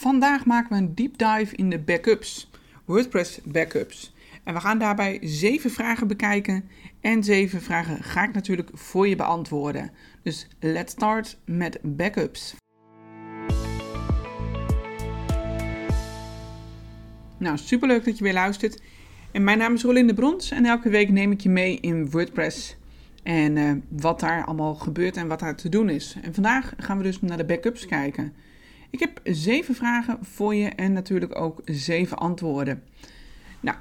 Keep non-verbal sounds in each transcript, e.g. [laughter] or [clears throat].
Vandaag maken we een deep dive in de backups, WordPress backups. En we gaan daarbij zeven vragen bekijken en zeven vragen ga ik natuurlijk voor je beantwoorden. Dus let's start met backups. Nou, superleuk dat je weer luistert. En mijn naam is Rolinde Brons en elke week neem ik je mee in WordPress. En uh, wat daar allemaal gebeurt en wat daar te doen is. En vandaag gaan we dus naar de backups kijken. Ik heb zeven vragen voor je en natuurlijk ook zeven antwoorden. Nou,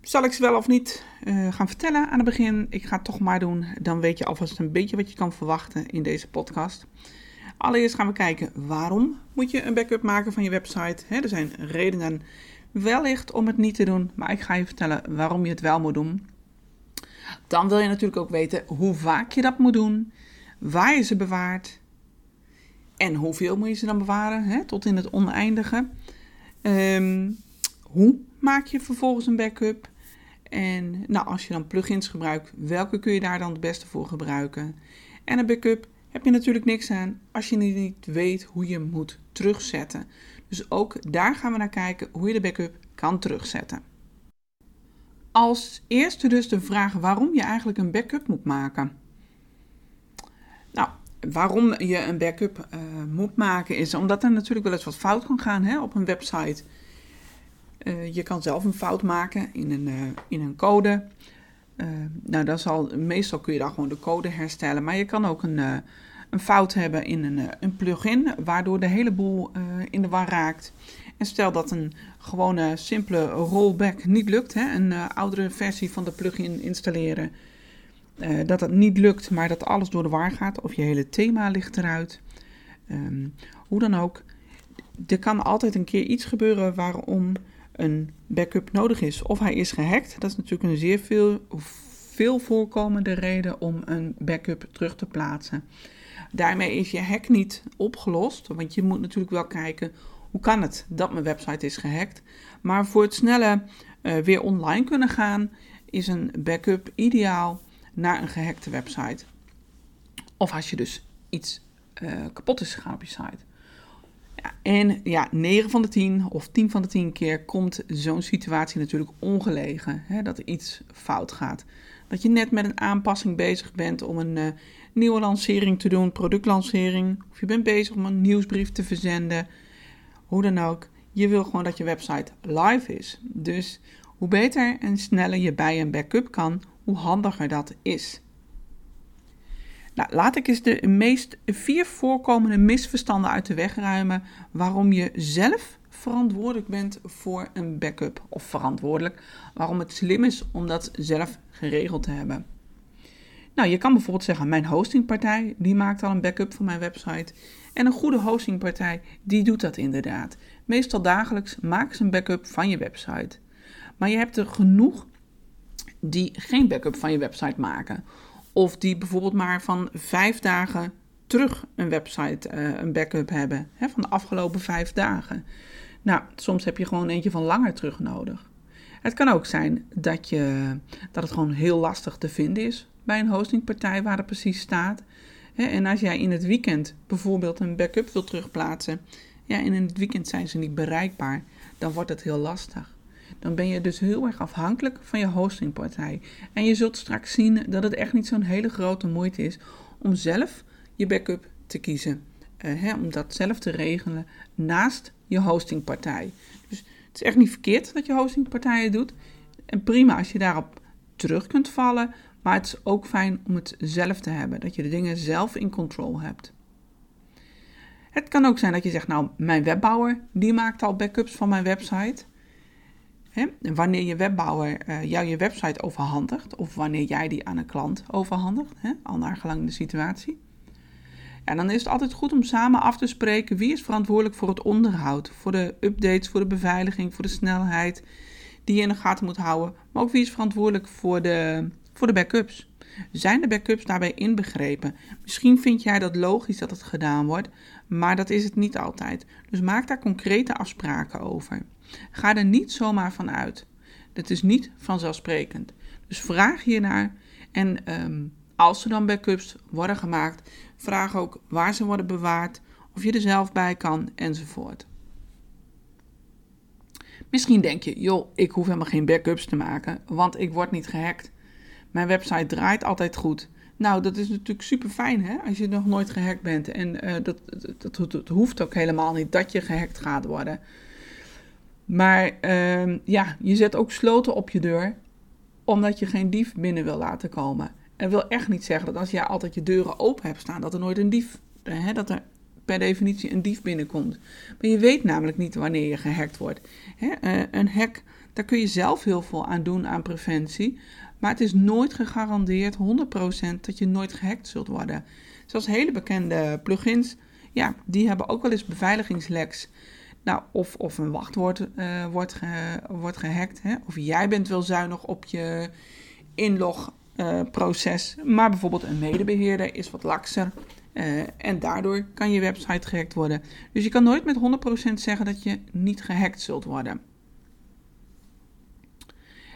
zal ik ze wel of niet uh, gaan vertellen aan het begin? Ik ga het toch maar doen. Dan weet je alvast een beetje wat je kan verwachten in deze podcast. Allereerst gaan we kijken waarom moet je een backup maken van je website. er zijn redenen wellicht om het niet te doen, maar ik ga je vertellen waarom je het wel moet doen. Dan wil je natuurlijk ook weten hoe vaak je dat moet doen, waar je ze bewaart en hoeveel moet je ze dan bewaren, hè, tot in het oneindige. Ehm, hoe maak je vervolgens een backup? En nou, als je dan plugins gebruikt, welke kun je daar dan het beste voor gebruiken? En een backup heb je natuurlijk niks aan als je niet weet hoe je moet terugzetten. Dus ook daar gaan we naar kijken hoe je de backup kan terugzetten. Als eerste dus de vraag waarom je eigenlijk een backup moet maken. Waarom je een backup uh, moet maken is omdat er natuurlijk wel eens wat fout kan gaan hè, op een website. Uh, je kan zelf een fout maken in een, uh, in een code. nou, dan zal, meestal kun je dan gewoon de code herstellen. Maar je kan ook een, een fout hebben in een, een plugin, waardoor de hele boel in de war raakt. En stel dat een gewone simpele rollback niet lukt, hè, een oudere versie van de plugin installeren uh, dat het niet lukt, maar dat alles door de war gaat of je hele thema ligt eruit. Um, hoe dan ook, er kan altijd een keer iets gebeuren waarom een backup nodig is. Of hij is gehackt, dat is natuurlijk een zeer veel, veel voorkomende reden om een backup terug te plaatsen. Daarmee is je hack niet opgelost, want je moet natuurlijk wel kijken hoe kan het dat mijn website is gehackt. Maar voor het snelle uh, weer online kunnen gaan is een backup ideaal naar een gehackte website. Of als je dus iets uh, kapot is gegaan op je site. Ja, en ja, 9 van de 10 of 10 van de 10 keer komt zo'n situatie natuurlijk ongelegen. Hè, dat er iets fout gaat. Dat je net met een aanpassing bezig bent om een uh, nieuwe lancering te doen, productlancering. Of je bent bezig om een nieuwsbrief te verzenden. Hoe dan ook. Je wil gewoon dat je website live is. Dus hoe beter en sneller je bij een backup kan, hoe handiger dat is. Nou, laat ik eens de meest vier voorkomende misverstanden uit de weg ruimen waarom je zelf verantwoordelijk bent voor een backup. Of verantwoordelijk, waarom het slim is om dat zelf geregeld te hebben. Nou, je kan bijvoorbeeld zeggen, mijn hostingpartij, die maakt al een backup van mijn website. En een goede hostingpartij, die doet dat inderdaad. Meestal dagelijks maken ze een backup van je website. Maar je hebt er genoeg die geen backup van je website maken. Of die bijvoorbeeld maar van vijf dagen terug een website, uh, een backup hebben. Hè, van de afgelopen vijf dagen. Nou, soms heb je gewoon eentje van langer terug nodig. Het kan ook zijn dat, je, dat het gewoon heel lastig te vinden is bij een hostingpartij waar het precies staat. En als jij in het weekend bijvoorbeeld een backup wil terugplaatsen, ja, en in het weekend zijn ze niet bereikbaar, dan wordt het heel lastig dan ben je dus heel erg afhankelijk van je hostingpartij. En je zult straks zien dat het echt niet zo'n hele grote moeite is om zelf je backup te kiezen. Hè, om dat zelf te regelen naast je hostingpartij. Dus het is echt niet verkeerd dat je hostingpartijen doet. En prima als je daarop terug kunt vallen. Maar het is ook fijn om het zelf te hebben. Dat je de dingen zelf in control hebt. Het kan ook zijn dat je zegt, nou, mijn webbouwer die maakt al backups van mijn website. Hè? Wanneer je webbouwer uh, jou je website overhandigt, of wanneer jij die aan een klant overhandigt, hè? al naar gelang de situatie. En dan is het altijd goed om samen af te spreken wie is verantwoordelijk voor het onderhoud, voor de updates, voor de beveiliging, voor de snelheid die je in de gaten moet houden, maar ook wie is verantwoordelijk voor de, voor de backups. Zijn de backups daarbij inbegrepen? Misschien vind jij dat logisch dat het gedaan wordt, maar dat is het niet altijd. Dus maak daar concrete afspraken over. Ga er niet zomaar van uit. Dat is niet vanzelfsprekend. Dus vraag hiernaar en um, als er dan backups worden gemaakt, vraag ook waar ze worden bewaard, of je er zelf bij kan enzovoort. Misschien denk je, joh, ik hoef helemaal geen backups te maken, want ik word niet gehackt. Mijn website draait altijd goed. Nou, dat is natuurlijk super fijn hè, als je nog nooit gehackt bent. En dat, dat, dat, dat, hoeft ook helemaal niet dat je gehackt gaat worden. Maar uh, ja, je zet ook sloten op je deur omdat je geen dief binnen wil laten komen. En wil echt niet zeggen dat als jij altijd je deuren open hebt staan, dat er nooit een dief, hè, dat er per definitie een dief binnenkomt. Maar je weet namelijk niet wanneer je gehackt wordt. Hè, uh, een hack, daar kun je zelf heel veel aan doen aan preventie. Maar het is nooit gegarandeerd 100% dat je nooit gehackt zult worden. Zoals hele bekende plugins, ja, die hebben ook wel eens beveiligingsleks. Nou, of, of een wachtwoord wordt, ge, wordt gehackt. Hè? Of jij bent wel zuinig op je inlogproces. Maar bijvoorbeeld een medebeheerder is wat lakser. Uh, en daardoor kan je website gehackt worden. Dus je kan nooit met 100% zeggen dat je niet gehackt zult worden.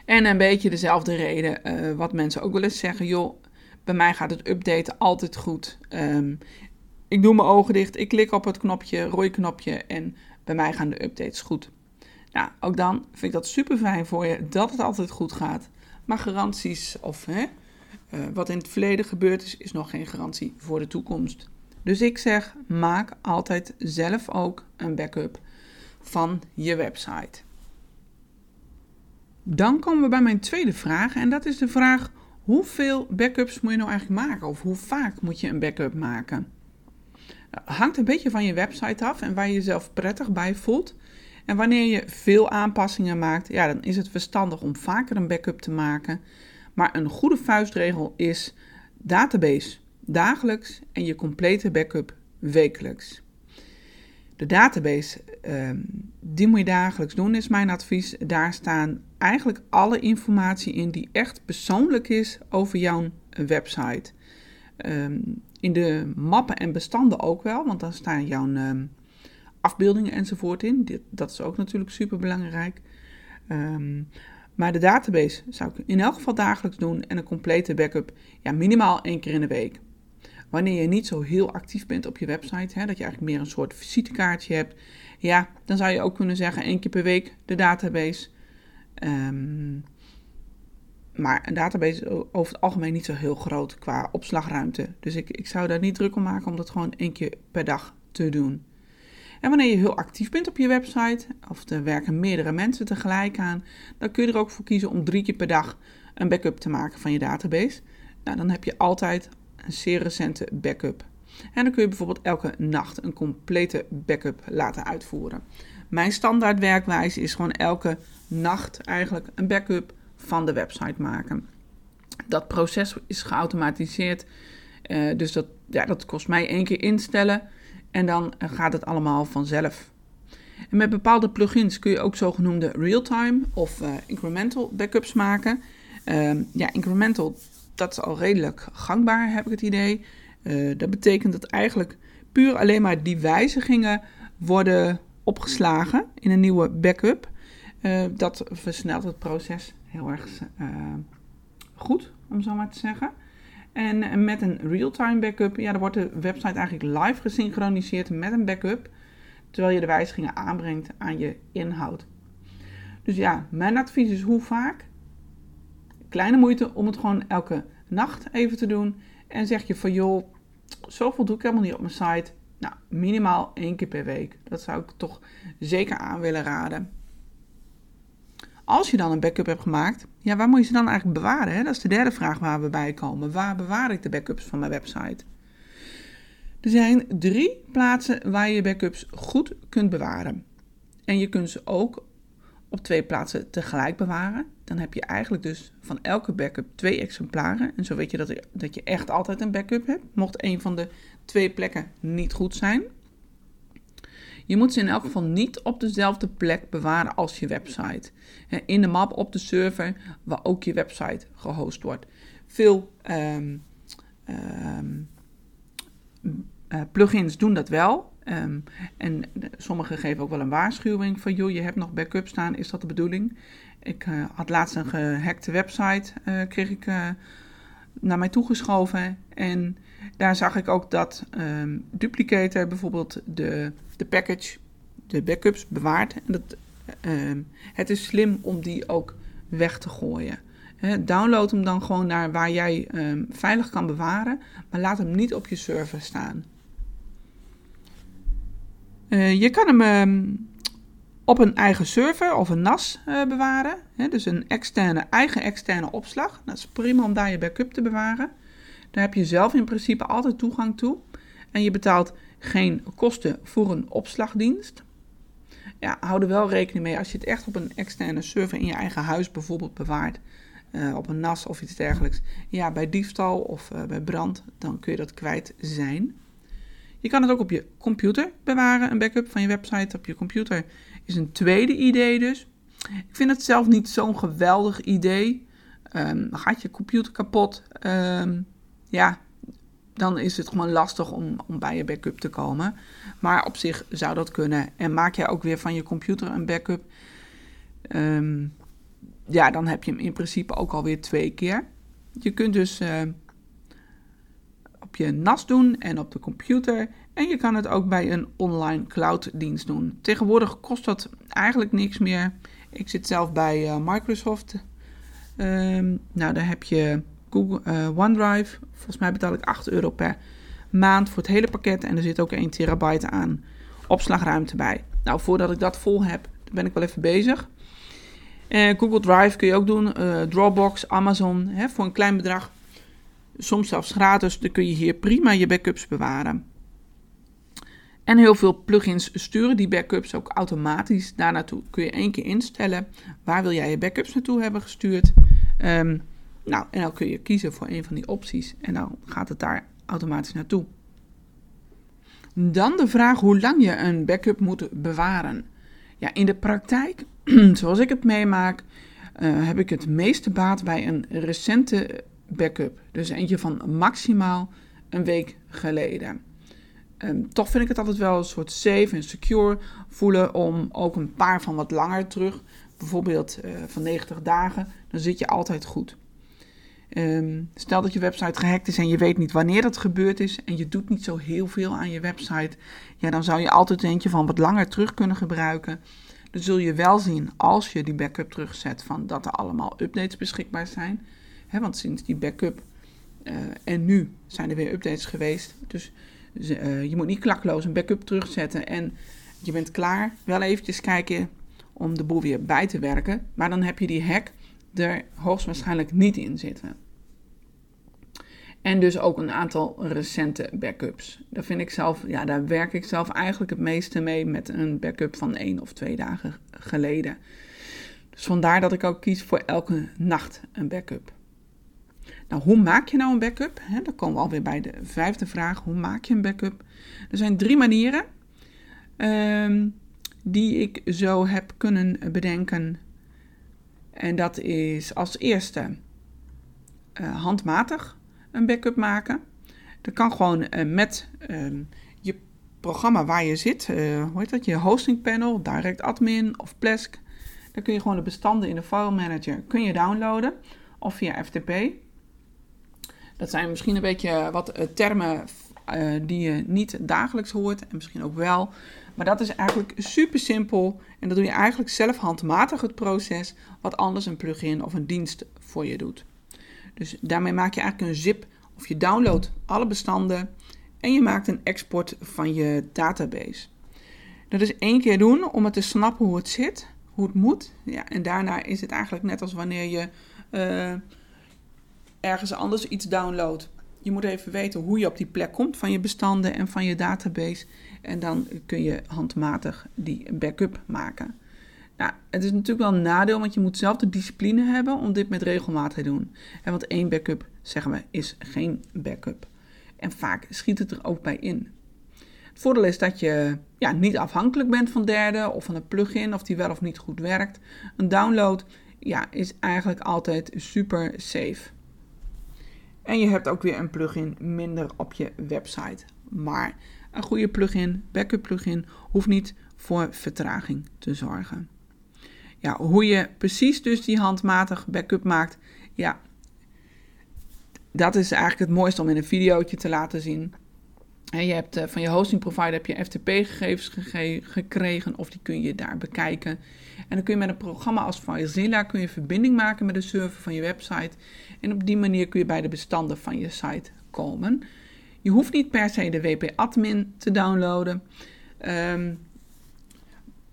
En een beetje dezelfde reden uh, wat mensen ook wel eens zeggen. Joh, bij mij gaat het updaten altijd goed. Um, ik doe mijn ogen dicht, ik klik op het knopje, rooi knopje en bij mij gaan de updates goed. Nou, ook dan vind ik dat super fijn voor je dat het altijd goed gaat. Maar garanties of hè, uh, wat in het verleden gebeurd is, is nog geen garantie voor de toekomst. Dus ik zeg, maak altijd zelf ook een backup van je website. Dan komen we bij mijn tweede vraag en dat is de vraag: hoeveel backups moet je nou eigenlijk maken? Of hoe vaak moet je een backup maken? Hangt een beetje van je website af en waar je jezelf prettig bij voelt. En wanneer je veel aanpassingen maakt, ja, dan is het verstandig om vaker een backup te maken. Maar een goede vuistregel is database dagelijks en je complete backup wekelijks. De database, uh, die moet je dagelijks doen, is mijn advies. Daar staan eigenlijk alle informatie in die echt persoonlijk is over jouw website. Um, in de mappen en bestanden ook wel, want dan staan jouw um, afbeeldingen enzovoort in. Dit, dat is ook natuurlijk super belangrijk. Um, maar de database zou ik in elk geval dagelijks doen en een complete backup ja, minimaal één keer in de week. Wanneer je niet zo heel actief bent op je website, hè, dat je eigenlijk meer een soort visitekaartje hebt, ja, dan zou je ook kunnen zeggen één keer per week de database. Um, maar een database is over het algemeen niet zo heel groot qua opslagruimte. Dus ik, ik zou daar niet druk om maken om dat gewoon één keer per dag te doen. En wanneer je heel actief bent op je website, of er werken meerdere mensen tegelijk aan, dan kun je er ook voor kiezen om drie keer per dag een backup te maken van je database. Nou, dan heb je altijd een zeer recente backup. En dan kun je bijvoorbeeld elke nacht een complete backup laten uitvoeren. Mijn standaard werkwijze is gewoon elke nacht eigenlijk een backup van de website maken. Dat proces is geautomatiseerd, uh, dus dat, ja, dat kost mij één keer instellen en dan uh, gaat het allemaal vanzelf. En met bepaalde plugins kun je ook zogenoemde real-time of uh, incremental backups maken. Ehm, ja, incremental, dat is al redelijk gangbaar, heb ik het idee. dat betekent dat eigenlijk puur alleen maar die wijzigingen worden opgeslagen in een nieuwe backup. dat versnelt het proces heel erg uh, goed, om zo maar te zeggen. En met een real-time backup, ja, dan wordt de website eigenlijk live gesynchroniseerd met een backup, terwijl je de wijzigingen aanbrengt aan je inhoud. Dus ja, mijn advies is hoe vaak? Kleine moeite om het gewoon elke nacht even te doen. En zeg je van joh, zoveel doe ik helemaal niet op mijn site. Nou, minimaal één keer per week. Dat zou ik toch zeker aan willen raden. Als je dan een backup hebt gemaakt, ja, waar moet je ze dan eigenlijk bewaren? Dat is de derde vraag waar we bij komen. Waar bewaar ik de backups van mijn website? Er zijn drie plaatsen waar je je backups goed kunt bewaren. En je kunt ze ook op twee plaatsen tegelijk bewaren. Dan heb je eigenlijk dus van elke backup twee exemplaren. En zo weet je dat, dat je echt altijd een backup hebt. Mocht een van de twee plekken niet goed zijn. Je moet ze in elk geval niet op dezelfde plek bewaren als je website. In de map op de server waar ook je website gehost wordt. Veel um, plugins doen dat wel. Um, en sommige geven ook wel een waarschuwing van, joh, je hebt nog backup staan, is dat de bedoeling? Ik uh, had laatst een gehackte website, uh, kreeg ik naar mij toegeschoven. En daar zag ik ook dat um, Duplicator bijvoorbeeld de, de package, de backups bewaart. En dat ehm, het is slim om die ook weg te gooien. download hem dan gewoon naar waar jij ehm, veilig kan bewaren, maar laat hem niet op je server staan. Eh, je kan hem ehm, op een eigen server of een NAS uh, bewaren. dus een externe, eigen externe opslag. Dat is prima om daar je backup te bewaren. Daar heb je zelf in principe altijd toegang toe. En je betaalt geen kosten voor een opslagdienst. Ja, hou er wel rekening mee als je het echt op een externe server in je eigen huis bijvoorbeeld bewaart. Uh, op een NAS of iets dergelijks. Ja, bij diefstal of uh, bij brand, dan kun je dat kwijt zijn. Je kan het ook op je computer bewaren. Een backup van je website op je computer is een tweede idee dus. Ik vind het zelf niet zo'n geweldig idee. Um, gaat je computer kapot? Um, ja, dan is het gewoon lastig om, om bij je backup te komen. Maar op zich zou dat kunnen. En maak jij ook weer van je computer een backup, um, ja, dan heb je hem in principe ook alweer twee keer. Je kunt dus op je NAS doen en op de computer. En je kan het ook bij een online clouddienst doen. Tegenwoordig kost dat eigenlijk niks meer. Ik zit zelf bij uh, Microsoft. Um, nou, daar heb je Google, uh, OneDrive. Volgens mij betaal ik 8 euro per maand voor het hele pakket. En er zit ook 1 terabyte aan opslagruimte bij. Nou, voordat ik dat vol heb, ben ik wel even bezig. Uh, Google Drive kun je ook doen. Dropbox, Amazon. Hè, voor een klein bedrag. Soms zelfs gratis. Dan kun je hier prima je backups bewaren. En heel veel plugins sturen die backups ook automatisch daar naartoe. Kun je één keer instellen. Waar wil jij je backups naartoe hebben gestuurd? Um, nou, en dan kun je kiezen voor een van die opties en dan gaat het daar automatisch naartoe. Dan de vraag hoe lang je een backup moet bewaren. Ja, in de praktijk, [clears throat] zoals ik het meemaak, uh, heb ik het meeste baat bij een recente backup. Dus eentje van maximaal een week geleden. Um, toch vind ik het altijd wel een soort safe en secure voelen om ook een paar van wat langer terug, bijvoorbeeld uh, van 90 dagen, dan zit je altijd goed. Ehm, stel dat je website gehackt is en je weet niet wanneer dat gebeurd is en je doet niet zo heel veel aan je website, ja, dan zou je altijd eentje van wat langer terug kunnen gebruiken. Dan zul je wel zien als je die backup terugzet van dat er allemaal updates beschikbaar zijn. Want sinds die backup uh, en nu zijn er weer updates geweest. Dus uh, je moet niet klakloos een backup terugzetten en je bent klaar. Wel eventjes kijken om de boel weer bij te werken. Maar dan heb je die hack er hoogstwaarschijnlijk niet in zitten. En dus ook een aantal recente backups. Daar vind ik zelf, ja, daar werk ik zelf eigenlijk het meeste mee met een backup van één of twee dagen geleden. Dus vandaar dat ik ook kies voor elke nacht een backup. Nou, hoe maak je nou een backup? Dan komen we alweer bij de vijfde vraag. Hoe maak je een backup? Er zijn drie manieren um, die ik zo heb kunnen bedenken en dat is als eerste uh, handmatig een backup maken. Dat kan gewoon uh, met uh, je programma waar je zit. Uh, hoe heet dat? Je hosting panel, Direct Admin of Plesk. Dan kun je gewoon de bestanden in de file manager kun je downloaden. Of via FTP. Dat zijn misschien een beetje wat termen die je niet dagelijks hoort. En misschien ook wel. Maar dat is eigenlijk super simpel en dat doe je eigenlijk zelf handmatig het proces, wat anders een plugin of een dienst voor je doet. Dus daarmee maak je eigenlijk een zip of je downloadt alle bestanden en je maakt een export van je database. Dat is één keer doen om het te snappen hoe het zit, hoe het moet. Ja, en daarna is het eigenlijk net als wanneer je ergens anders iets downloadt. Je moet even weten hoe je op die plek komt van je bestanden en van je database. En dan kun je handmatig die backup maken. Nou, het is natuurlijk wel een nadeel, want je moet zelf de discipline hebben om dit met regelmaat te doen. En want één backup, zeggen we, is geen backup. En vaak schiet het er ook bij in. Het voordeel is dat je ja, niet afhankelijk bent van derden of van een plugin of die wel of niet goed werkt. Een download ja, is eigenlijk altijd super safe. En je hebt ook weer een plugin minder op je website. Maar een goede plugin, backup plugin, hoeft niet voor vertraging te zorgen. Ja, hoe je precies dus die handmatig backup maakt, ja, dat is eigenlijk het mooiste om in een videootje te laten zien. Je hebt uh, van je hosting provider heb je FTP-gegevens gekregen of die kun je daar bekijken. En dan kun je met een programma als FileZilla kun je verbinding maken met de server van je website. En op die manier kun je bij de bestanden van je site komen. Je hoeft niet per se de WP-admin te downloaden. Um,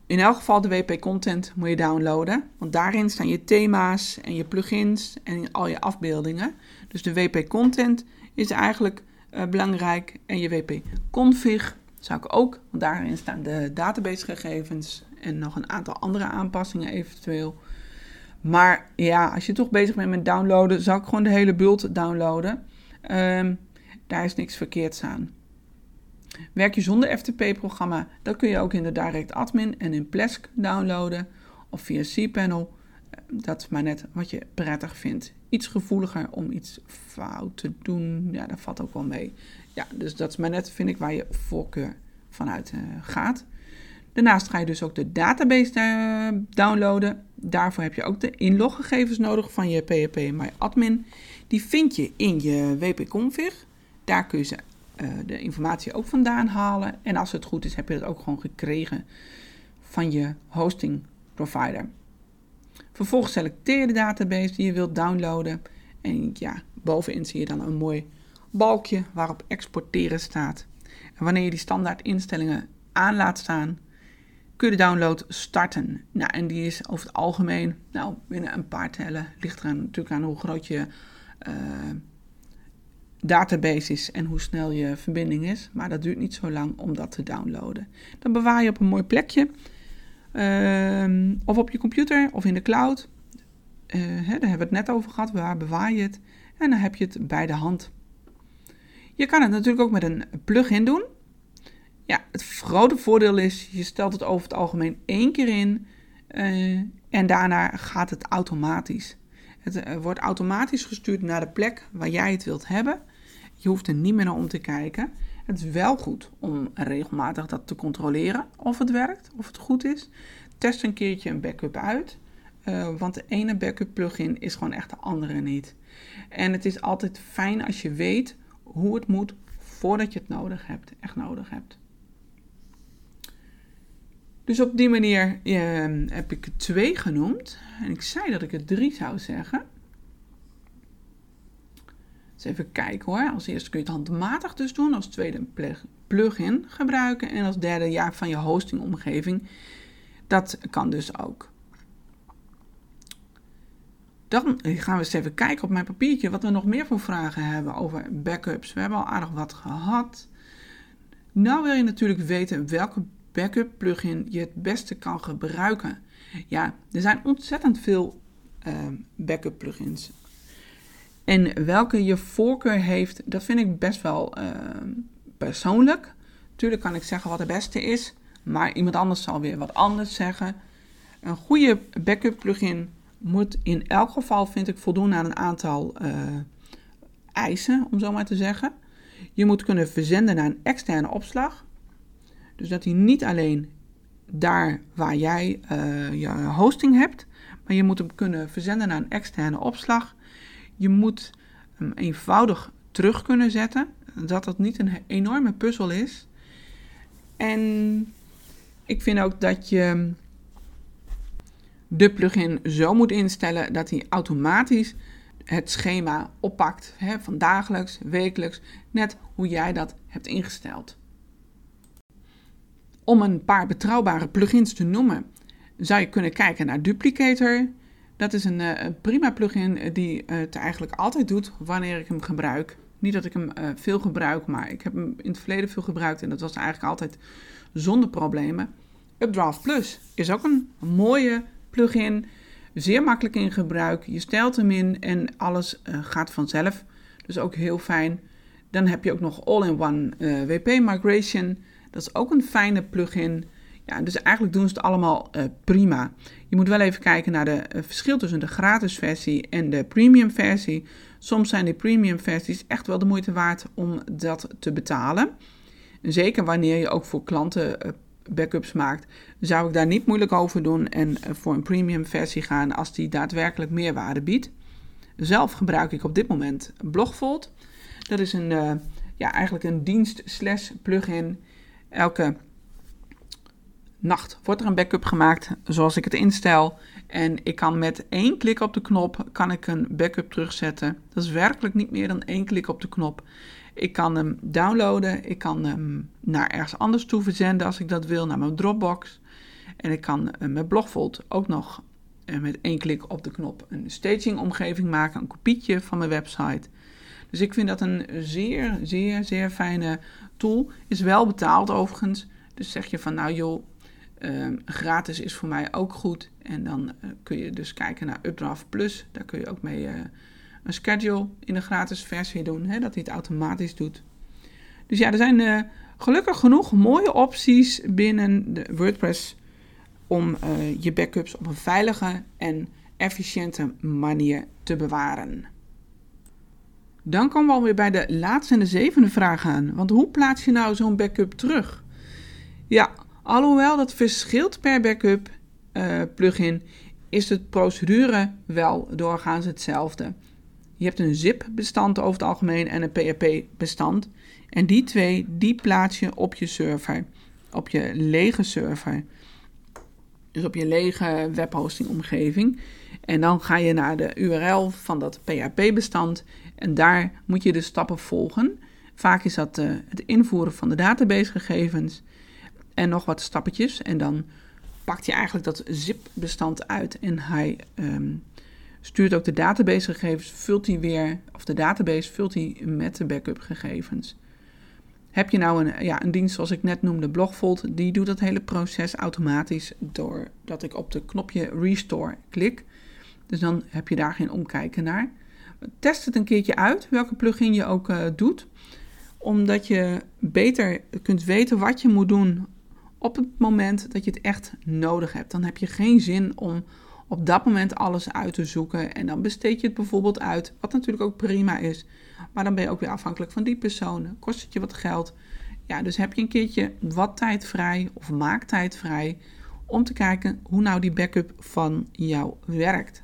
in elk geval de WP-content moet je downloaden, want daarin staan je thema's en je plugins en al je afbeeldingen. Dus de WP-content is eigenlijk uh, belangrijk en je WP-config zou ik ook, want daarin staan de databasegegevens en nog een aantal andere aanpassingen eventueel. Maar ja, als je toch bezig bent met downloaden, zou ik gewoon de hele bult downloaden. Um, daar is niks verkeerds aan. Werk je zonder FTP-programma, dan kun je ook in de Direct Admin en in Plesk downloaden of via cPanel. Dat is maar net wat je prettig vindt. Iets gevoeliger om iets fout te doen, ja, dat valt ook wel mee. Ja, dus dat is maar net, vind ik, waar je voorkeur vanuit uh, gaat. Daarnaast ga je dus ook de database uh, downloaden. Daarvoor heb je ook de inloggegevens nodig van je PHP MyAdmin. Die vind je in je wp-config. Daar kun je ze uh, de informatie ook vandaan halen. En als het goed is, heb je het ook gewoon gekregen van je hosting provider. Vervolgens selecteer de database die je wilt downloaden. En ja, bovenin zie je dan een mooi balkje waarop exporteren staat. En wanneer je die standaard instellingen aan laat staan, kun je de download starten. Nou, en die is over het algemeen nou, binnen een paar tellen. Ligt er natuurlijk aan hoe groot je uh, database is en hoe snel je verbinding is. Maar dat duurt niet zo lang om dat te downloaden. Dan bewaar je op een mooi plekje. Uh, of op je computer of in de cloud. Uh, hè, daar hebben we het net over gehad. Waar bewaar je het? En dan heb je het bij de hand. Je kan het natuurlijk ook met een plugin doen. Ja, het grote voordeel is, je stelt het over het algemeen één keer in uh, en daarna gaat het automatisch. Het uh, wordt automatisch gestuurd naar de plek waar jij het wilt hebben. Je hoeft er niet meer naar om te kijken. Het is wel goed om regelmatig dat te controleren of het werkt, of het goed is. Test een keertje een backup uit, uh, want de ene backup plugin is gewoon echt de andere niet. En het is altijd fijn als je weet hoe het moet voordat je het nodig hebt, echt nodig hebt. Dus op die manier uh, heb ik het twee genoemd. En ik zei dat ik het drie zou zeggen. Dus even kijken hoor. Als eerste kun je het handmatig dus doen. Als tweede een plugin gebruiken. En als derde ja, van je hostingomgeving. Dat kan dus ook. Dan gaan we eens even kijken op mijn papiertje wat we nog meer voor vragen hebben over backups. We hebben al aardig wat gehad. Nou wil je natuurlijk weten welke backup plugin je het beste kan gebruiken. Ja, er zijn ontzettend veel uh, backup plugins. En welke je voorkeur heeft, dat vind ik best wel uh, persoonlijk. Tuurlijk kan ik zeggen wat de beste is, maar iemand anders zal weer wat anders zeggen. Een goede backup plugin moet in elk geval, vind ik, voldoen aan een aantal uh, eisen, om zo maar te zeggen. Je moet kunnen verzenden naar een externe opslag. Dus dat hij niet alleen daar waar jij uh, je hosting hebt, maar je moet hem kunnen verzenden naar een externe opslag. Je moet hem eenvoudig terug kunnen zetten, dat het niet een enorme puzzel is. En ik vind ook dat je de plugin zo moet instellen dat hij automatisch het schema oppakt hè, van dagelijks, wekelijks, net hoe jij dat hebt ingesteld. Om een paar betrouwbare plugins te noemen, zou je kunnen kijken naar Duplicator. Dat is een, uh, prima plugin die het eigenlijk altijd doet wanneer ik hem gebruik. Niet dat ik hem veel gebruik, maar ik heb hem in het verleden veel gebruikt en dat was eigenlijk altijd zonder problemen. Updraft Plus is ook een mooie plugin, zeer makkelijk in gebruik. Je stelt hem in en alles gaat vanzelf. Dus ook heel fijn. Dan heb je ook nog All-in-One WP Migration. Dat is ook een fijne plugin. Ja, dus eigenlijk doen ze het allemaal uh, prima. Je moet wel even kijken naar het uh, verschil tussen de gratis versie en de premium versie. Soms zijn die premium versies echt wel de moeite waard om dat te betalen. Zeker wanneer je ook voor klanten uh, backups maakt, zou ik daar niet moeilijk over doen en voor een premium versie gaan als die daadwerkelijk meerwaarde biedt. Zelf gebruik ik op dit moment Blogvault. Dat is een ja, eigenlijk een dienst slash plugin. Elke nacht wordt er een backup gemaakt zoals ik het instel. En ik kan met één klik op de knop kan ik een backup terugzetten. Dat is werkelijk niet meer dan één klik op de knop. Ik kan hem downloaden. Ik kan hem naar ergens anders toe verzenden als ik dat wil, naar mijn Dropbox. En ik kan uh, met Blogvault ook nog uh, met één klik op de knop een staging omgeving maken, een kopietje van mijn website. Dus ik vind dat een zeer, zeer, zeer fijne tool. Is wel betaald overigens. Dus zeg je van nou joh, uh, gratis is voor mij ook goed. En dan uh, kun je dus kijken naar Updraft Plus. Daar kun je ook mee uh, een schedule in de gratis versie doen, hè, dat hij het automatisch doet. Dus ja, er zijn gelukkig genoeg mooie opties binnen de WordPress om je backups op een veilige en efficiënte manier te bewaren. Dan komen we alweer bij de laatste en de zevende vraag aan. Want hoe plaats je nou zo'n backup terug? Ja, alhoewel dat verschilt per backup uh, plugin, is de procedure wel doorgaans hetzelfde. Je hebt een zip-bestand over het algemeen en een PHP-bestand. En die twee, die plaats je op je server, op je lege server. Dus op je lege webhosting-omgeving. En dan ga je naar de URL van dat PHP-bestand en daar moet je de stappen volgen. Vaak is dat uh, het invoeren van de databasegegevens en nog wat stappetjes. En dan pakt je eigenlijk dat zip-bestand uit en hij um, stuurt ook de databasegegevens, vult hij weer, of de database vult hij met de backup gegevens. Heb je nou een, ja, een dienst zoals ik net noemde, Blogvault, die doet dat hele proces automatisch doordat ik op de knopje Restore klik. Dus dan heb je daar geen omkijken naar. Test het een keertje uit, welke plugin je ook uh, doet. Omdat je beter kunt weten wat je moet doen op het moment dat je het echt nodig hebt. Dan heb je geen zin om op dat moment alles uit te zoeken. En dan besteed je het bijvoorbeeld uit, wat natuurlijk ook prima is. Maar dan ben je ook weer afhankelijk van die persoon. Kost het je wat geld? Ja, dus heb je een keertje wat tijd vrij of maak tijd vrij om te kijken hoe nou die backup van jou werkt.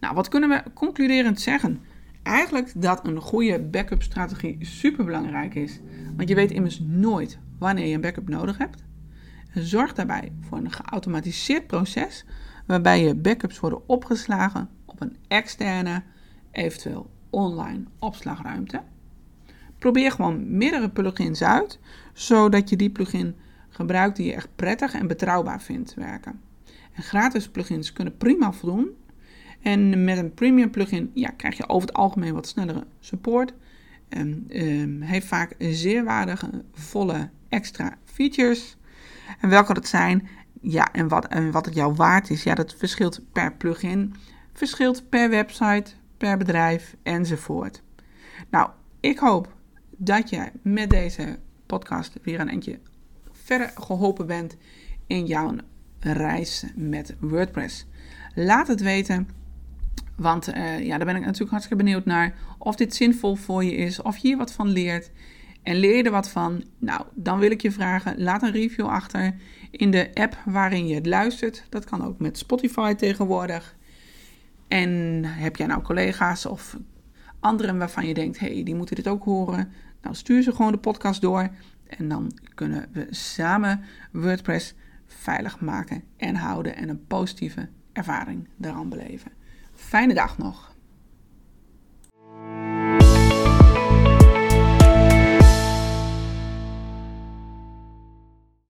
Nou, wat kunnen we concluderend zeggen? Eigenlijk dat een goede backup strategie super belangrijk is. Want je weet immers nooit wanneer je een backup nodig hebt. zorg daarbij voor een geautomatiseerd proces waarbij je backups worden opgeslagen op een externe, eventueel online opslagruimte. Probeer gewoon meerdere plugins uit, zodat je die plugin gebruikt die je echt prettig en betrouwbaar vindt werken. En gratis plugins kunnen prima voldoen en met een premium plugin ja, krijg je over het algemeen wat snellere support. En, um, heeft vaak zeer waardige, volle extra features. En welke dat zijn, ja, en wat, en wat het jou waard is, ja, dat verschilt per plugin, verschilt per website, per bedrijf enzovoort. Nou, ik hoop dat je met deze podcast weer een eindje verder geholpen bent in jouw reis met WordPress. Laat het weten want uh, ja, daar ben ik natuurlijk hartstikke benieuwd naar of dit zinvol voor je is, of je hier wat van leert. En leer je er wat van? Nou, dan wil ik je vragen, laat een review achter in de app waarin je het luistert. Dat kan ook met Spotify tegenwoordig. En heb jij nou collega's of anderen waarvan je denkt, hey, die moeten dit ook horen? Nou, stuur ze gewoon de podcast door en dan kunnen we samen WordPress veilig maken en houden en een positieve ervaring daaraan beleven. Fijne dag nog.